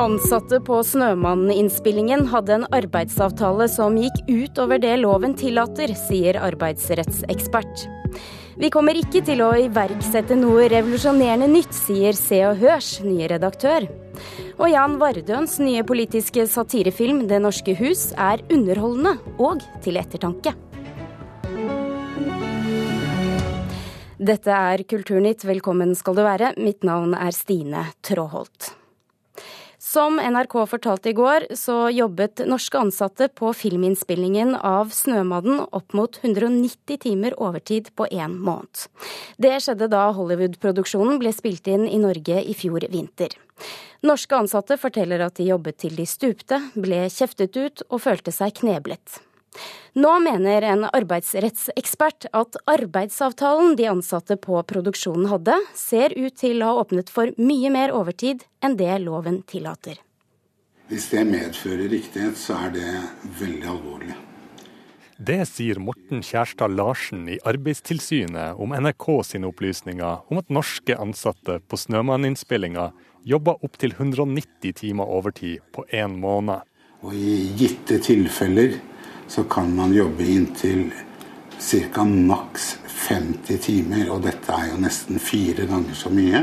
Ansatte på Snømannen-innspillingen hadde en arbeidsavtale som gikk utover det loven tillater, sier arbeidsrettsekspert. Vi kommer ikke til å iverksette noe revolusjonerende nytt, sier Se og Hørs nye redaktør. Og Jan Vardøens nye politiske satirefilm 'Det norske hus' er underholdende og til ettertanke. Dette er Kulturnytt, velkommen skal du være. Mitt navn er Stine Tråholt. Som NRK fortalte i går, så jobbet norske ansatte på filminnspillingen av 'Snømadden' opp mot 190 timer overtid på én måned. Det skjedde da Hollywood-produksjonen ble spilt inn i Norge i fjor vinter. Norske ansatte forteller at de jobbet til de stupte, ble kjeftet ut og følte seg kneblet. Nå mener en arbeidsrettsekspert at arbeidsavtalen de ansatte på produksjonen hadde, ser ut til å ha åpnet for mye mer overtid enn det loven tillater. Hvis det medfører riktighet, så er det veldig alvorlig. Det sier Morten Kjærstad Larsen i Arbeidstilsynet om NRK sine opplysninger om at norske ansatte på Snømann-innspillinga jobba opptil 190 timer overtid på én måned. Og i gitte tilfeller så kan man jobbe inntil ca. maks 50 timer, og dette er jo nesten fire ganger så mye.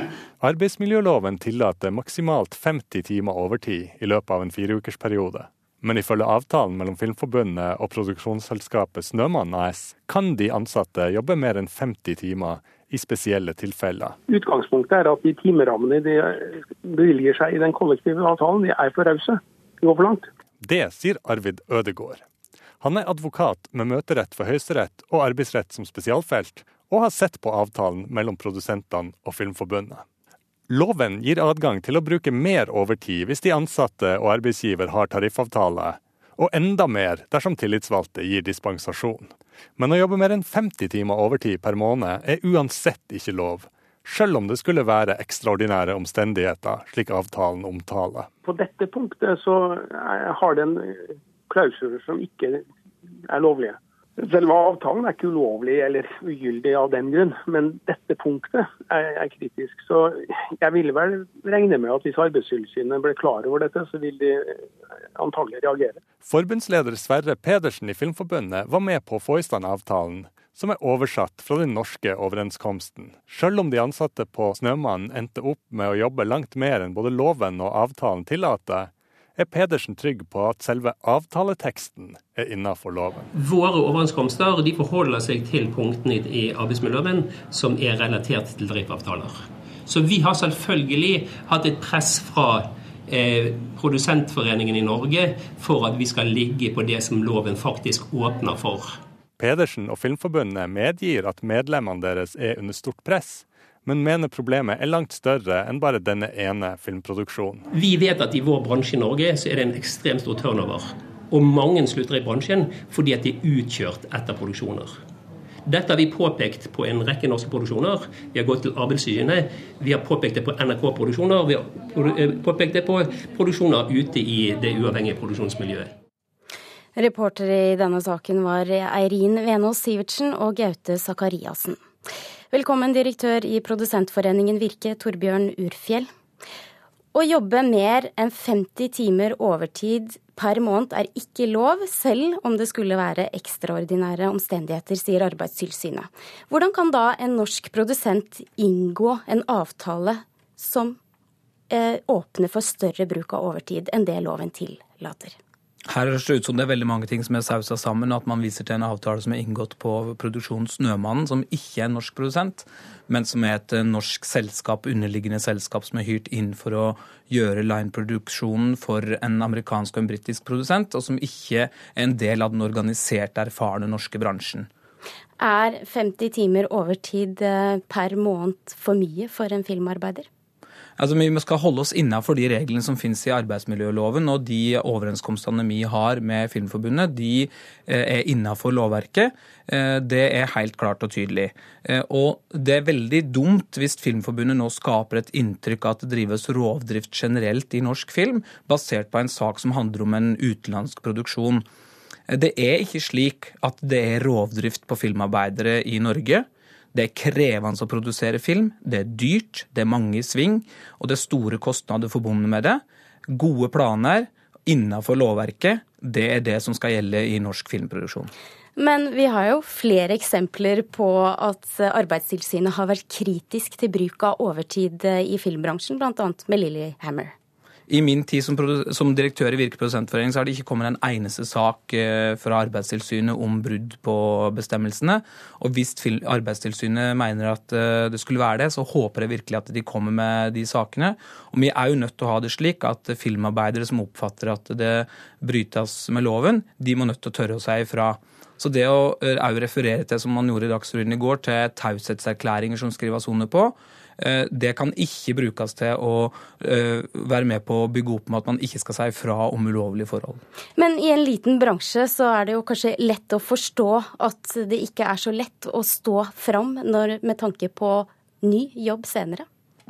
Arbeidsmiljøloven tillater maksimalt 50 timer overtid i løpet av en fireukersperiode. Men ifølge avtalen mellom Filmforbundet og produksjonsselskapet Snømann AS kan de ansatte jobbe mer enn 50 timer i spesielle tilfeller. Utgangspunktet er at de timerammene de bevilger seg i den kollektive avtalen, de er for rause. De går for langt. Det sier Arvid Ødegård. Han er advokat med møterett for Høyesterett og arbeidsrett som spesialfelt, og har sett på avtalen mellom produsentene og Filmforbundet. Loven gir adgang til å bruke mer overtid hvis de ansatte og arbeidsgiver har tariffavtale, og enda mer dersom tillitsvalgte gir dispensasjon. Men å jobbe mer enn 50 timer overtid per måned er uansett ikke lov, selv om det skulle være ekstraordinære omstendigheter, slik avtalen omtaler. På dette punktet så har den klausuler som ikke er lovlige. Selve avtalen er ikke ulovlig eller ugyldig av den grunn, men dette punktet er, er kritisk. Så jeg ville vel regne med at hvis Arbeidstilsynet ble klar over dette, så vil de antagelig reagere. Forbundsleder Sverre Pedersen i Filmforbundet var med på å få i stand avtalen, som er oversatt fra den norske overenskomsten. Selv om de ansatte på Snømannen endte opp med å jobbe langt mer enn både loven og avtalen tillater, er Pedersen trygg på at selve avtaleteksten er innenfor loven. Våre overenskomster de forholder seg til punktene i arbeidsmiljøloven som er relatert til drivavtaler. Så vi har selvfølgelig hatt et press fra eh, Produsentforeningen i Norge for at vi skal ligge på det som loven faktisk åpner for. Pedersen og Filmforbundet medgir at medlemmene deres er under stort press men mener problemet er langt større enn bare denne ene filmproduksjonen. Vi vet at i vår bransje i Norge så er det en ekstremt stor turnover. Og mange slutter i bransjen fordi at de er utkjørt etter produksjoner. Dette har vi påpekt på en rekke norske produksjoner. Vi har gått til Arbeidstilsynet. Vi har påpekt det på NRK-produksjoner. Vi har eh, påpekt det på produksjoner ute i det uavhengige produksjonsmiljøet. Reportere i denne saken var Eirin Venås Sivertsen og Gaute Sakariassen. Velkommen, direktør i Produsentforeningen Virke, Torbjørn Urfjell. Å jobbe mer enn 50 timer overtid per måned er ikke lov, selv om det skulle være ekstraordinære omstendigheter, sier Arbeidstilsynet. Hvordan kan da en norsk produsent inngå en avtale som eh, åpner for større bruk av overtid enn det loven tillater? Her høres det ut som det er veldig mange ting som er sausa sammen, og at man viser til en avtale som er inngått på produksjonen Snømannen, som ikke er en norsk produsent, men som er et eh, norsk selskap, underliggende selskap som er hyrt inn for å gjøre lineproduksjonen for en amerikansk og en britisk produsent, og som ikke er en del av den organiserte, erfarne norske bransjen. Er 50 timer overtid eh, per måned for mye for en filmarbeider? Altså, Vi skal holde oss innafor de reglene som finnes i arbeidsmiljøloven, og de overenskomstene vi har med Filmforbundet, de eh, er innafor lovverket. Eh, det er helt klart og tydelig. Eh, og det er veldig dumt hvis Filmforbundet nå skaper et inntrykk av at det drives rovdrift generelt i norsk film, basert på en sak som handler om en utenlandsk produksjon. Det er ikke slik at det er rovdrift på filmarbeidere i Norge. Det er krevende å produsere film, det er dyrt, det er mange i sving, og det er store kostnader forbundet med det. Gode planer innenfor lovverket, det er det som skal gjelde i norsk filmproduksjon. Men vi har jo flere eksempler på at Arbeidstilsynet har vært kritisk til bruk av overtid i filmbransjen, bl.a. med Lillyhammer. I min tid som, som direktør i Virkeprodusentforeningen så har det ikke kommet en eneste sak eh, fra Arbeidstilsynet om brudd på bestemmelsene. Og hvis Arbeidstilsynet mener at eh, det skulle være det, så håper jeg virkelig at de kommer med de sakene. Og vi er jo nødt til å ha det slik at filmarbeidere som oppfatter at det brytes med loven, de må nødt til å tørre si ifra. Så det å eh, referere til, som man gjorde i Dagsrevyen i går, til taushetserklæringer som skrives under på, det kan ikke brukes til å eh, være med på å bygge opp med at man ikke skal si fra om ulovlige forhold. Men i en liten bransje så er det jo kanskje lett å forstå at det ikke er så lett å stå fram når, med tanke på ny jobb senere?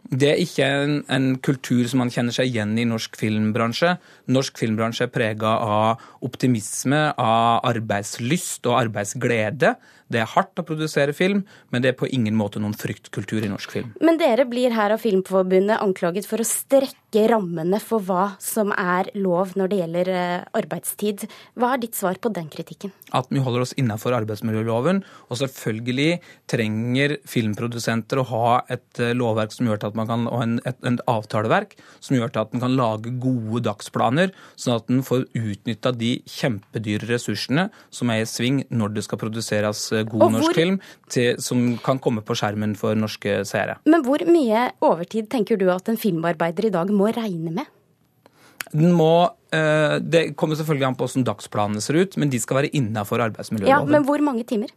Det er ikke en, en, kultur som man kjenner seg igjen i norsk filmbransje. Norsk filmbransje er prega av optimisme, av arbeidslyst og arbeidsglede. Det er hardt å produsere film, men det er på ingen måte noen fryktkultur i norsk film. Men dere blir her av Filmforbundet anklaget for å strekke rammene for hva som er lov når det gjelder eh, arbeidstid. Hva er ditt svar på den kritikken? At vi holder oss innenfor arbeidsmiljøloven. Og selvfølgelig trenger filmprodusenter å ha et eh, lovverk som gjør til at man kan, og en, et, et avtaleverk som gjør til at man kan lage gode dagsplaner, sånn at en får utnytta de kjempedyre ressursene som er i sving når det skal produseres Eh, god norsk film til, som kan komme på skjermen for norske seere. Men hvor mye overtid tenker du at en filmarbeider i dag må regne med? Den må, eh, Det kommer selvfølgelig an på hvordan dagsplanene ser ut, men de skal være innafor arbeidsmiljøloven. Ja, Men hvor mange timer?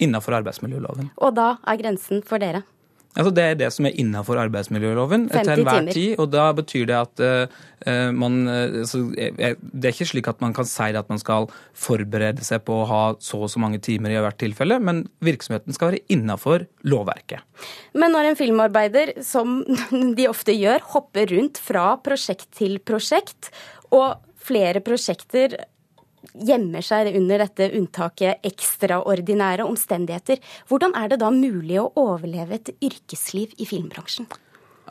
Innafor arbeidsmiljøloven. Og da er grensen for dere? Altså Det er det som er innafor arbeidsmiljøloven til enhver tid. og Da betyr det at uh, man altså, Det er ikke slik at man kan si at man skal forberede seg på å ha så og så mange timer i hvert tilfelle, men virksomheten skal være innafor lovverket. Men når en filmarbeider, som de ofte gjør, hopper rundt fra prosjekt til prosjekt, og flere prosjekter gjemmer seg under dette unntaket ekstraordinære omstendigheter. Hvordan er det da mulig å overleve et yrkesliv i filmbransjen?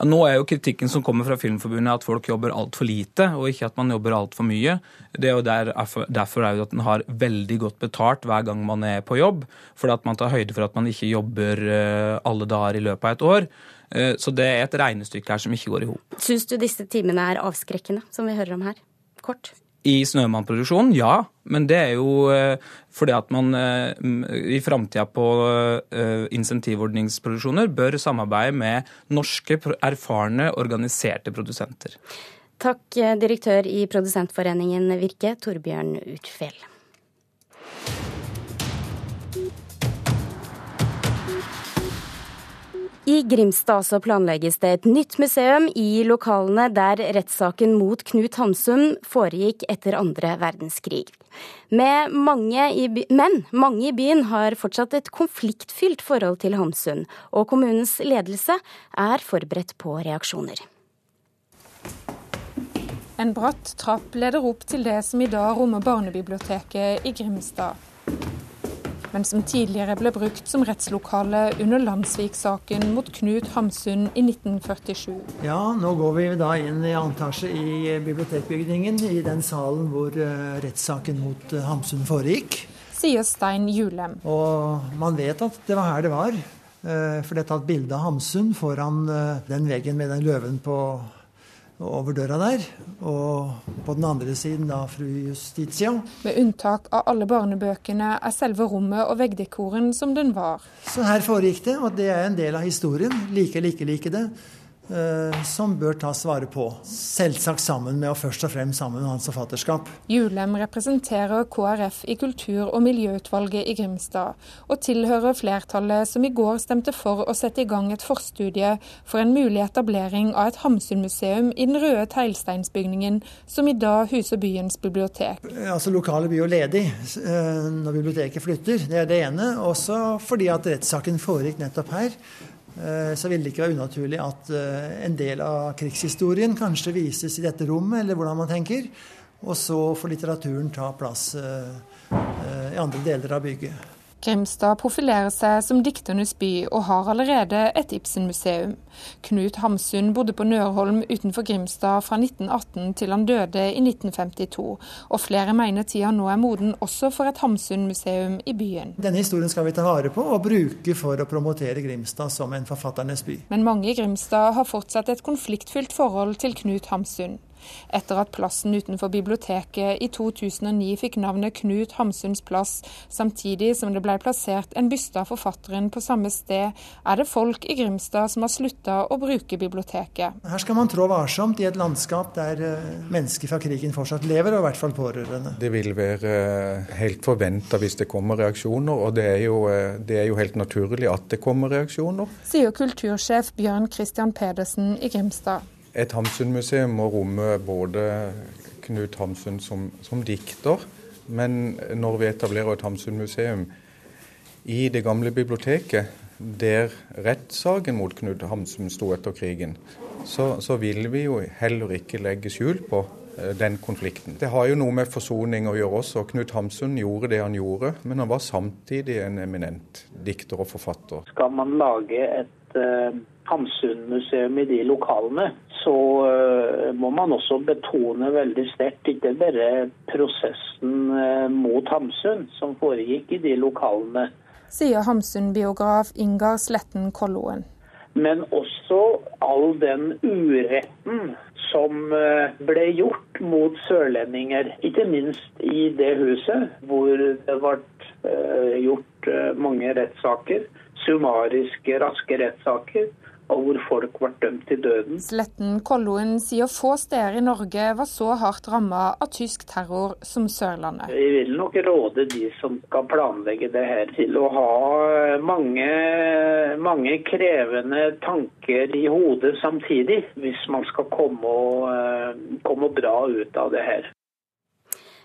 Nå er jo kritikken som kommer fra Filmforbundet at folk jobber altfor lite, og ikke at man jobber altfor mye. Det er jo derfor er det at man har veldig godt betalt hver gang man er på jobb. Fordi at man tar høyde for at man ikke jobber eh, alle dager i løpet av et år. Eh, så det er et regnestykke her som ikke går i hop. Syns du disse timene er avskrekkende, som vi hører om her? Kort? I Snømann-produksjonen, ja. Men det er jo eh, fordi at man eh, i framtida på eh, insentivordningsproduksjoner bør samarbeide med norske, erfarne, organiserte produsenter. Takk, direktør i Produsentforeningen Virke, Torbjørn Utfjell. I Grimstad så planlegges det et nytt museum i lokalene der rettssaken mot Knut Hamsun foregikk etter andre verdenskrig. Men mange i byen har fortsatt et konfliktfylt forhold til Hamsun, og kommunens ledelse er forberedt på reaksjoner. En bratt trapp leder opp til det som i dag rommer barnebiblioteket i Grimstad men som tidligere ble brukt som rettslokale under Landsvik-saken mot Knut Hamsun i 1947. Ja, nå går vi da inn i antasje i bibliotekbygningen, i den salen hvor uh, rettssaken mot uh, Hamsun foregikk. Sier Stein Julem. Og man vet at det var her det var. Uh, for det er tatt bilde av Hamsun foran den veggen med den løven på over døra der. Og på den andre siden da fru Justitia. Med unntak av alle barnebøkene er selve rommet og veggdekoren som den var. Så her foregikk det, og det er en del av historien. Like like, like det. Eh, som bør tas vare på. Selvsagt sammen med, og først og fremst sammen med hans forfatterskap. Julem representerer KrF i kultur- og miljøutvalget i Grimstad, og tilhører flertallet som i går stemte for å sette i gang et forstudie for en mulig etablering av et Hamsun-museum i den røde teglsteinsbygningen som i dag huser byens bibliotek. Altså Lokalet blir jo ledig eh, når biblioteket flytter, det er det ene. Også fordi at rettssaken foregikk nettopp her. Eh, så vil det ikke være unaturlig at eh, en del av krigshistorien kanskje vises i dette rommet, eller hvordan man tenker. Og så får litteraturen ta plass eh, i andre deler av bygget. Grimstad profilerer seg som dikternes by, og har allerede et Ibsen-museum. Knut Hamsun bodde på Nørholm utenfor Grimstad fra 1918 til han døde i 1952, og flere mener tida nå er moden også for et Hamsun-museum i byen. Denne historien skal vi ta vare på og bruke for å promotere Grimstad som en forfatternes by. Men mange i Grimstad har fortsatt et konfliktfylt forhold til Knut Hamsun. Etter at plassen utenfor biblioteket i 2009 fikk navnet Knut Hamsuns plass, samtidig som det ble plassert en byste av forfatteren på samme sted, er det folk i Grimstad som har slutta å bruke biblioteket. Her skal man trå varsomt i et landskap der eh, mennesker fra krigen fortsatt lever, og i hvert fall pårørende. Det vil være eh, helt forventa hvis det kommer reaksjoner, og det er, jo, eh, det er jo helt naturlig at det kommer reaksjoner. Sier kultursjef Bjørn Christian Pedersen i Grimstad. Et Hamsun-museum må romme både Knut Hamsun som, som, dikter, men når vi etablerer et Hamsun-museum i det gamle biblioteket, der rettssaken mot Knut Hamsun sto etter krigen, så, så vil vi jo heller ikke legge skjul på eh, den konflikten. Det har jo noe med forsoning å gjøre også. Knut Hamsun gjorde det han gjorde, men han var samtidig en eminent dikter og forfatter. Skal man lage et uh Hamsun-museum i de lokalene, så uh, må man også betone veldig sterkt ikke bare prosessen uh, mot Hamsun som foregikk i de lokalene. Sier Hamsun-biograf Ingar Sletten Kolloen. Men også all den uretten som uh, ble gjort mot sørlendinger. Ikke minst i det huset, hvor det ble gjort mange rettssaker. Summariske, raske rettssaker og hvor folk ble dømt til døden. Sletten Kolloen sier få steder i Norge var så hardt ramma av tysk terror som Sørlandet. Vi vil nok råde de som skal planlegge det her, til å ha mange, mange krevende tanker i hodet samtidig, hvis man skal komme, og, komme bra ut av det her.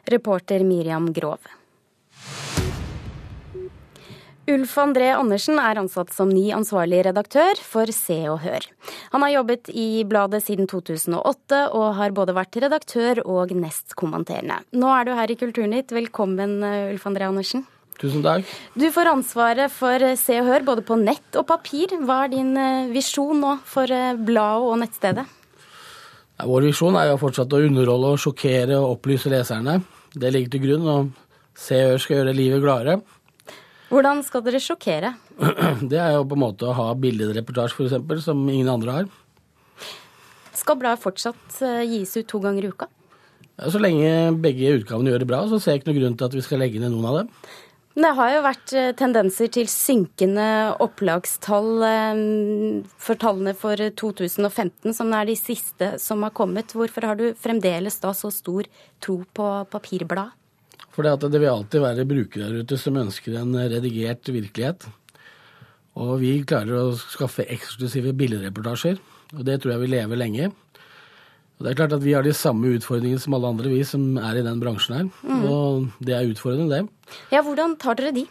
Reporter Miriam Grov. Ulf André Andersen er ansatt som ny ansvarlig redaktør for Se og Hør. Han har jobbet i bladet siden 2008, og har både vært redaktør og nestkommenterende. Nå er du her i Kulturnytt. Velkommen, Ulf André Andersen. Tusen takk. Du får ansvaret for Se og Hør både på nett og papir. Hva er din eh, visjon nå for eh, bladet og nettstedet? Vår visjon er jo fortsatt å underholde, og sjokkere og opplyse leserne. Det ligger til grunn, og Se og Hør skal gjøre livet gladere. Hvordan skal dere sjokkere? Det er jo på en måte å ha billedreportasje f.eks., som ingen andre har. Skal bladet fortsatt eh, gis ut to ganger i uka? Ja, så lenge begge utgavene gjør det bra, så ser jeg ikke noe grunn til at vi skal legge ned noen av dem. Det har jo vært eh, tendenser til synkende opplagstall eh, for tallene for 2015, som er de siste som har kommet. Hvorfor har du fremdeles da så stor tro på papirbladet? For det det vil alltid være brukere der ute som ønsker en redigert virkelighet. Og vi klarer å skaffe eksklusive billedreportasjer, og det tror jeg vil leve lenge. Og det er klart at Vi har de samme utfordringene som alle andre, vi som er i den bransjen her. Mm. Og det er utfordrende, det. Ja, Hvordan tar dere de?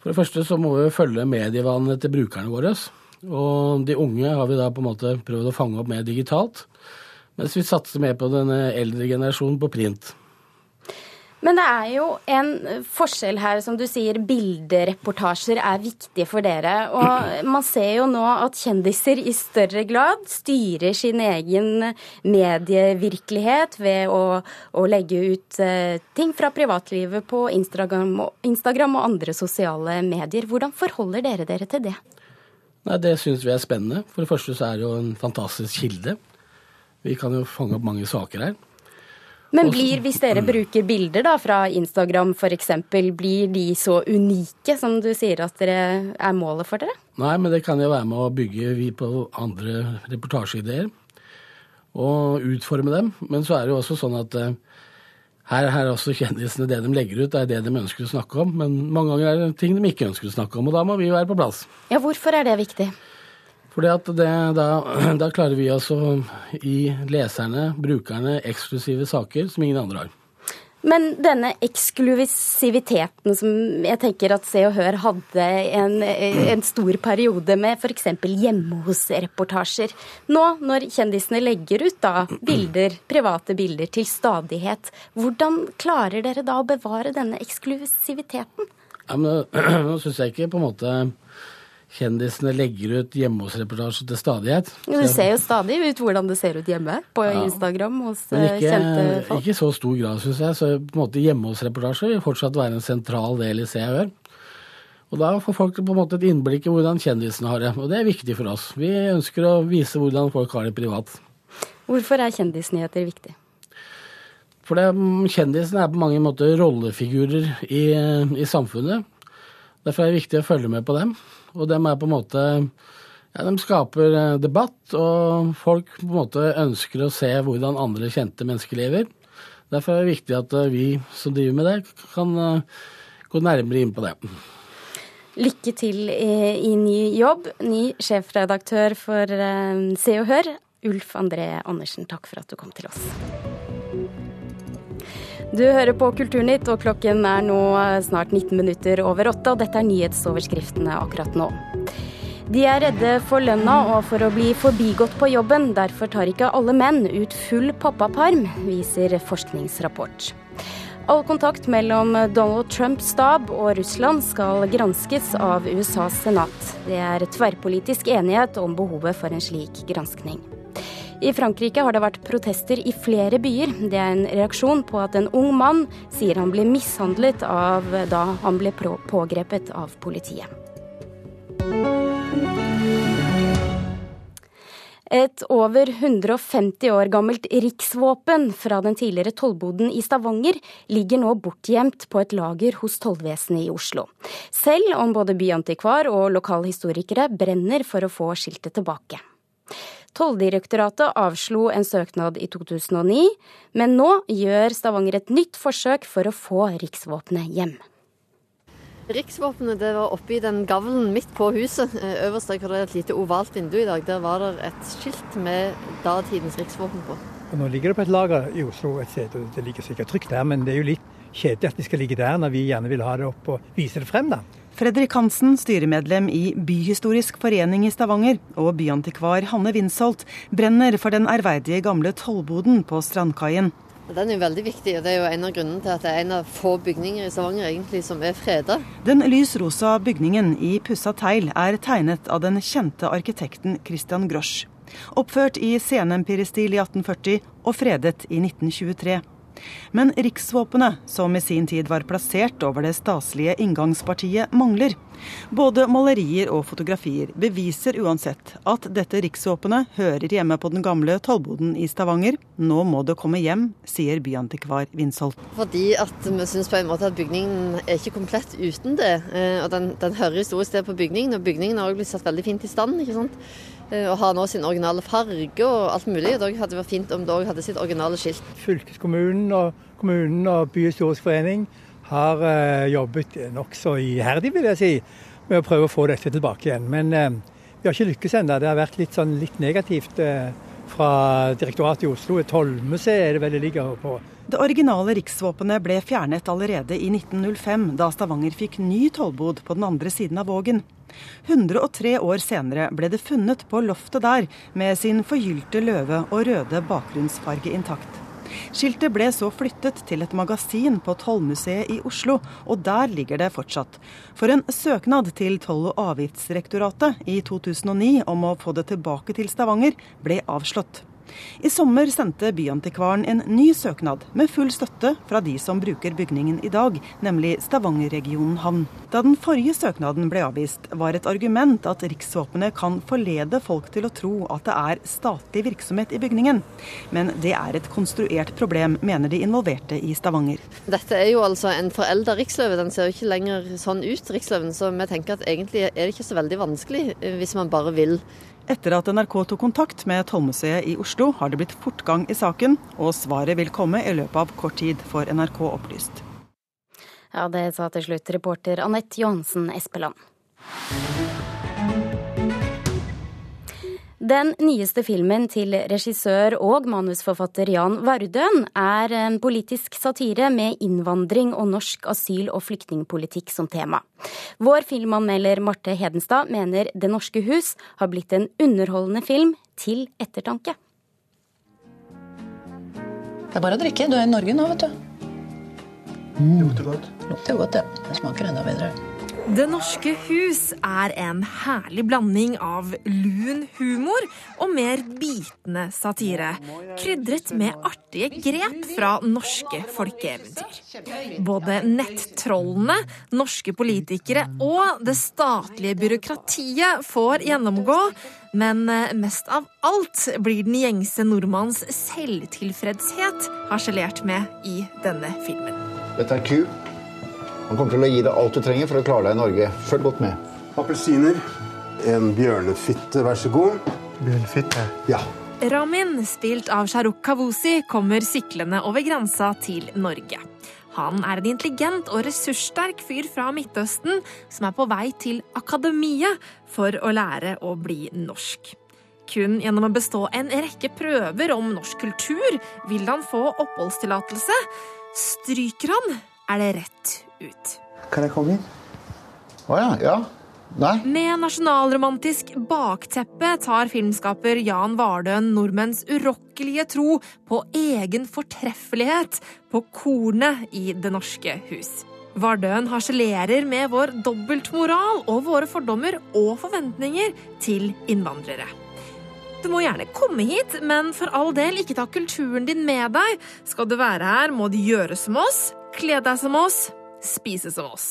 For det første så må vi følge medievanene til brukerne våre. Og de unge har vi da på en måte prøvd å fange opp mer digitalt. Mens vi satser mer på den eldre generasjonen på print. Men det er jo en forskjell her, som du sier, bildereportasjer er viktige for dere. Og man ser jo nå at kjendiser i større grad styrer sin egen medievirkelighet ved å, å legge ut uh, ting fra privatlivet på Instagram og, Instagram og andre sosiale medier. Hvordan forholder dere dere til det? Nei, Det syns vi er spennende. For det første så er det jo en fantastisk kilde. Vi kan jo fange opp mange saker her. Men blir, hvis dere bruker bilder da fra Instagram f.eks., blir de så unike som du sier at dere er målet for dere? Nei, men det kan jo være med å bygge vi på andre reportasjeideer. Og utforme dem. Men så er det jo også sånn at uh, her, her er også kjendisene det de legger ut, det er det de ønsker å snakke om. Men mange ganger er det ting de ikke ønsker å snakke om, og da må vi jo være på plass. Ja, Hvorfor er det viktig? Fordi at det, da, da, klarer vi altså gi leserne, brukerne, eksklusive saker som ingen andre har. Men denne eksklusiviteten som jeg tenker at Se og Hør hadde en, en stor periode med, f.eks. hjemme hos-reportasjer. Nå når kjendisene legger ut da bilder, private bilder til stadighet, hvordan klarer dere da å bevare denne eksklusiviteten? Ja, men Nå syns jeg ikke på en måte kjendisene legger ut hjemme hos-reportasjer til stadighet. Ja, du ser jo stadig ut hvordan det ser ut hjemme på ja. Instagram hos ikke, kjente folk. Ikke i så stor grad, syns jeg. Så på en måte hjemme hos-reportasjer vil fortsatt være en sentral del i Se og Hør. Og da får folk på en måte et innblikk i hvordan kjendisene har det, og det er viktig for oss. Vi ønsker å vise hvordan folk har det privat. Hvorfor er kjendisnyheter viktig? For det, kjendisene er på mange måter rollefigurer i, i, samfunnet. Derfor er det viktig å følge med på dem. Og dem er på en måte ja, De skaper eh, debatt, og folk på en måte ønsker å se hvordan andre kjente mennesker lever. Derfor er det viktig at eh, vi som driver med det, kan eh, gå nærmere inn på det. Lykke til i, ny jobb. Ny sjefredaktør for Se og Hør, Ulf André Andersen. Takk for at du kom til oss. Du hører på Kulturnytt, og klokken er nå snart 19 minutter over åtte, og dette er nyhetsoverskriftene akkurat nå. De er redde for lønna og for å bli forbigått på jobben. Derfor tar ikke alle menn ut full pappaperm, viser forskningsrapport. All kontakt mellom Donald Trumps stab og Russland skal granskes av USAs senat. Det er tverrpolitisk enighet om behovet for en slik granskning. I Frankrike har det vært protester i flere byer. Det er en reaksjon på at en ung mann sier han ble mishandlet av da han ble pågrepet av politiet. Et over 150 år gammelt riksvåpen fra den tidligere tollboden i Stavanger ligger nå bortgjemt på et lager hos tollvesenet i Oslo. Selv om både byantikvar og lokalhistorikere brenner for å få skiltet tilbake. Tolldirektoratet avslo en søknad i 2009, men nå gjør Stavanger et nytt forsøk for å få riksvåpenet hjem. Riksvåpenet det var i den gavlen midt på huset. Eh, øverst der hvor det er et lite ovalt vindu i dag, der var det et skilt med datidens riksvåpen på. Og nå ligger det på et lager i Oslo et sted, og det ligger sikkert trygt der, men det er jo litt kjedelig at det skal ligge der når vi gjerne vil ha det opp og vise det frem, da. Fredrik Hansen, styremedlem i Byhistorisk forening i Stavanger, og byantikvar Hanne Winsholt brenner for den ærverdige gamle tollboden på Strandkaien. Den er veldig viktig, og det er jo en av grunnene til at det er en av få bygninger i Stavanger egentlig som er freda. Den lys rosa bygningen i pussa tegl er tegnet av den kjente arkitekten Christian Grosch. Oppført i senempirestil i 1840 og fredet i 1923. Men riksvåpenet, som i sin tid var plassert over det staselige inngangspartiet, mangler. Både malerier og fotografier beviser uansett at dette riksvåpenet hører hjemme på den gamle tollboden i Stavanger. Nå må det komme hjem, sier byantikvar Winsholt. Fordi at vi syns på en måte at bygningen er ikke komplett uten det. Eh, og den, den hører historisk til på bygningen, og bygningen har også blitt satt veldig fint i stand. ikke sant? Eh, og har nå sin originale farge og alt mulig. Da hadde det vært fint om det òg hadde sitt originale skilt. Fylkeskommunen og kommunen og Byhistorisk forening har eh, jobbet nokså iherdig, vil jeg si, med å prøve å få dette tilbake igjen. Men eh, vi har ikke lykkes ennå. Det har vært litt, sånn, litt negativt eh, fra direktoratet i Oslo. Tollmuseet er det vel det ligger på. Det originale riksvåpenet ble fjernet allerede i 1905, da Stavanger fikk ny tollbod på den andre siden av Vågen. 103 år senere ble det funnet på loftet der, med sin forgylte løve og røde bakgrunnsfarge intakt. Skiltet ble så flyttet til et magasin på Tollmuseet i Oslo, og der ligger det fortsatt. For en søknad til Toll- og avgiftsdirektoratet i 2009 om å få det tilbake til Stavanger ble avslått. I sommer sendte Byantikvaren en ny søknad med full støtte fra de som bruker bygningen i dag, nemlig Stavanger-regionen havn. Da den forrige søknaden ble avvist, var et argument at riksvåpenet kan forlede folk til å tro at det er statlig virksomhet i bygningen. Men det er et konstruert problem, mener de involverte i Stavanger. Dette er jo altså en forelda riksløve. Den ser jo ikke lenger sånn ut, riksløven. Så vi tenker at egentlig er det ikke så veldig vanskelig eh, hvis man bare vil etter at NRK tok kontakt med Tollmuseet i Oslo, har det blitt fortgang i saken, og svaret vil komme i løpet av kort tid, får NRK opplyst. Ja, det sa til slutt reporter Anette Johansen Espeland. Den nyeste filmen til regissør og manusforfatter Jan Vardøen er en politisk satire med innvandring og norsk asyl- og flyktningpolitikk som tema. Vår filmanmelder Marte Hedenstad mener Det norske hus har blitt en underholdende film til ettertanke. Det er bare å drikke. Du er i Norge nå, vet du. Mm. Lukter godt. Det Lukter godt, ja. Det smaker enda bedre. Det Norske Hus er en herlig blanding av lun humor og mer bitende satire, krydret med artige grep fra norske folkeeventyr. Både nettrollene, norske politikere og det statlige byråkratiet får gjennomgå, men mest av alt blir den gjengse nordmanns selvtilfredshet harselert med i denne filmen. Dette er ku. Han kommer til å gi deg alt du trenger for å klare deg i Norge. Følg godt med. Appelsiner. En bjørnefitte, vær så god. Bjørnefitte? Ja. Ramin, spilt av Shahrukh Kawusi, kommer syklende over grensa til Norge. Han er en intelligent og ressurssterk fyr fra Midtøsten som er på vei til akademiet for å lære å bli norsk. Kun gjennom å bestå en rekke prøver om norsk kultur vil han få oppholdstillatelse. Stryker han, er det rett ut. Kan jeg komme inn? Å ja. Ja. Nei. Med nasjonalromantisk bakteppe tar filmskaper Jan Vardøen nordmenns urokkelige tro på egen fortreffelighet på kornet i Det norske hus. Vardøen harselerer med vår dobbeltmoral og våre fordommer og forventninger til innvandrere. Du må gjerne komme hit, men for all del, ikke ta kulturen din med deg. Skal du være her, må du gjøre som oss, kle deg som oss, spise av oss.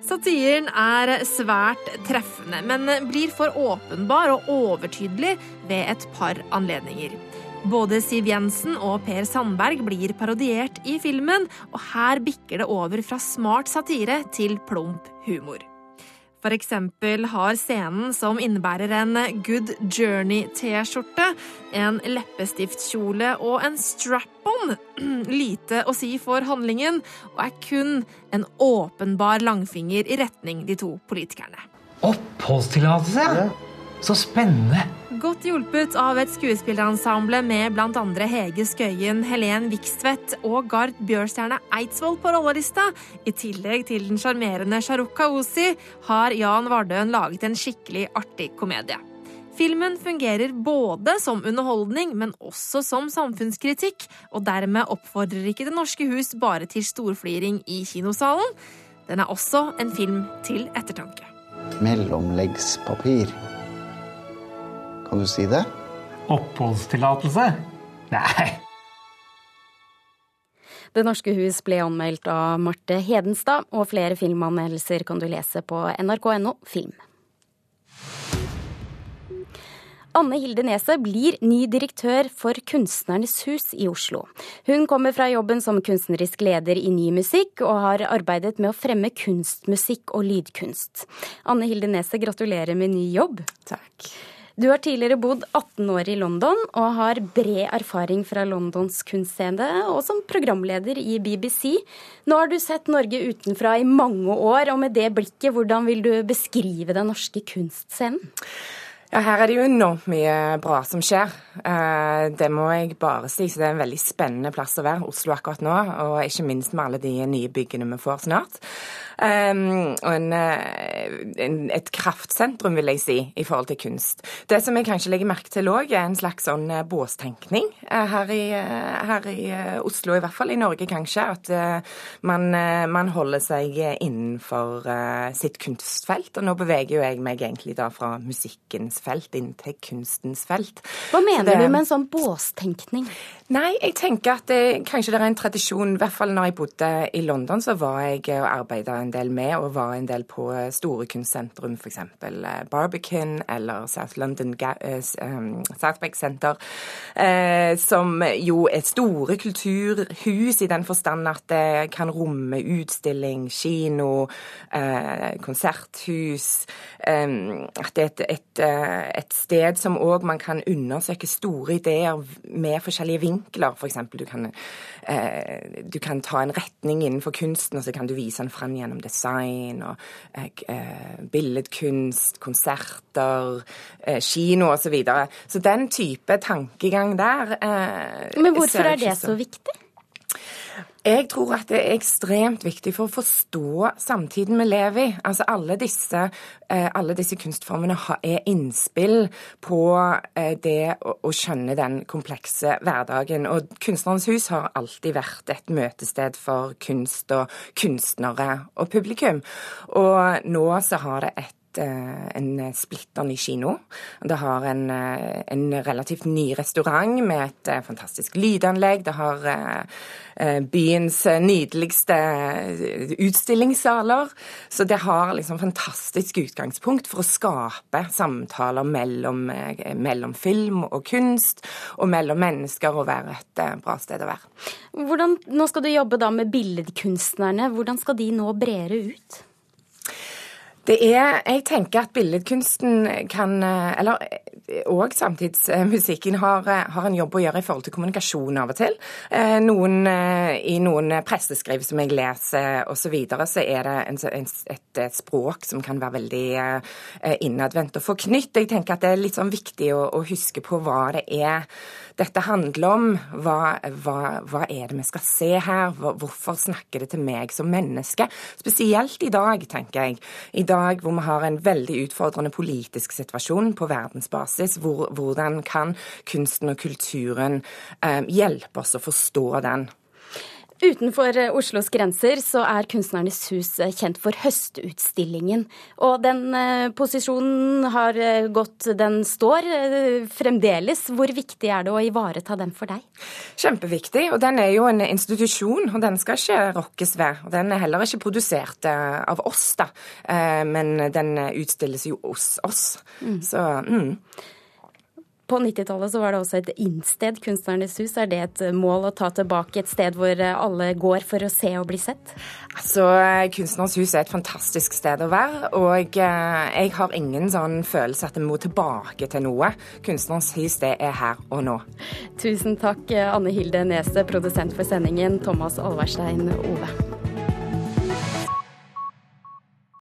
Satiren er svært treffende, men blir for åpenbar og overtydelig ved et par anledninger. Både Siv Jensen og Per Sandberg blir parodiert i filmen, og her bikker det over fra smart satire til plump humor. For eksempel har scenen som innebærer en Good Journey-T-skjorte, en leppestiftkjole og en strap-on lite å si for handlingen, og er kun en åpenbar langfinger i retning de to politikerne. Oppholdstillatelse? Så spennende! Godt hjulpet av et skuespillerensemble med bl.a. Hege Skøyen, Helen Vikstvedt og Gard Bjørstjerne Eidsvoll på rollelista, i tillegg til den sjarmerende Shahrukh Kaosi, har Jan Vardøen laget en skikkelig artig komedie. Filmen fungerer både som underholdning, men også som samfunnskritikk, og dermed oppfordrer ikke Det norske hus bare til storfliring i kinosalen. Den er også en film til ettertanke. Mellomleggspapir. Kan du si det? Oppholdstillatelse? Nei. Det norske hus ble anmeldt av Marte Hedenstad, og flere filmanmeldelser kan du lese på nrk.no film. Anne Hilde Neset blir ny direktør for Kunstnernes hus i Oslo. Hun kommer fra jobben som kunstnerisk leder i Ny Musikk, og har arbeidet med å fremme kunstmusikk og lydkunst. Anne Hilde Neset, gratulerer med ny jobb. Takk. Du har tidligere bodd 18 år i London og har bred erfaring fra Londons kunstscene og som programleder i BBC. Nå har du sett Norge utenfra i mange år, og med det blikket, hvordan vil du beskrive den norske kunstscenen? Ja, Her er det jo enormt mye bra som skjer. Eh, det må jeg bare si. Så det er en veldig spennende plass å være, Oslo akkurat nå. Og ikke minst med alle de nye byggene vi får snart. Um, og en, eh, en, et kraftsentrum, vil jeg si, i forhold til kunst. Det som jeg kanskje legger merke til òg, er en slags sånn eh, båstenkning her i, her i, Oslo, i hvert fall i Norge kanskje. At man, man holder seg innenfor sitt kunstfelt. Og nå beveger jo jeg meg egentlig da fra musikkens felt inn til kunstens felt. Hva mener det, du med en sånn båstenkning? Nei, jeg tenker at det, kanskje det er en tradisjon, i hvert fall når jeg bodde i London, så var jeg og arbeida en del med, og var en del på store kunstsentrum, f.eks. Eh, Barbican eller South London eh, um, Southbank Center, eh, som jo er store kulturhus i den forstand at det kan romme utstilling, kino, konserthus. At det er et, et, et sted som òg man kan undersøke store ideer med forskjellige vinkler. F.eks. For du, kan, du kan ta en retning innenfor kunsten, og så kan du vise den fram gjennom design og eh, eh billedkunst, konserter, eh, kino osv. Så, videre. så den type tankegang der eh, Men hvorfor er det så viktig? Jeg tror at det er ekstremt viktig for å forstå samtiden vi lever i. Altså alle disse, eh, alle disse kunstformene er innspill på eh, det å skjønne den komplekse hverdagen. Og Kunstnerens hus har alltid vært et møtested for kunst og kunstnere og publikum. Og nå så har det et en splitter ny kino. Det har en, eh, en, relativt ny restaurant med et eh, fantastisk lydanlegg. Det har byens nydeligste utstillingssaler. Så det har liksom fantastisk utgangspunkt for å skape samtaler mellom, mellom film og kunst, og mellom mennesker, og være et bra sted å være. Hvordan, nå skal du jobbe da med billedkunstnerne. Hvordan skal de nå bredere ut? Det er Jeg tenker at billedkunsten kan Eller og samtidsmusikken har, har, en jobb å gjøre i forhold til kommunikasjon av og til. Eh, noen, I noen presseskriv som jeg leser osv., så, videre, så er det en, et, et, språk som kan være veldig eh, innadvendt og forknytt. Jeg tenker at det er litt sånn viktig å, å huske på hva det er dette handler om. Hva, hva, hva er det vi skal se her? Hvorfor snakker det til meg som menneske? Spesielt i dag, tenker jeg. I dag hvor vi har en veldig utfordrende politisk situasjon på verdensbasis. Hvor, hvordan kan kunsten og kulturen eh, hjelpe oss å forstå den? Utenfor eh, Oslos grenser så er Kunstnernes hus eh, kjent for Høstutstillingen. Og den eh, posisjonen har gått, den står fremdeles. Hvor viktig er det å ivareta den for deg? Kjempeviktig. Og den er jo en institusjon, og den skal ikke rokkes ved. Og den er heller ikke produsert av oss, da. Men den utstilles jo hos oss. Mm. Så mm. På 90-tallet var det også et innsted, Kunstnernes hus. Er det et mål å ta tilbake et sted hvor alle går for å se og bli sett? Altså, Kunstnernes hus er et fantastisk sted å være. Og eh, jeg har ingen sånn følelse at vi må tilbake til noe. Kunstnernes hus, det er her og nå. Tusen takk, Anne Hilde Nese, produsent for sendingen, Thomas Alverstein Ove.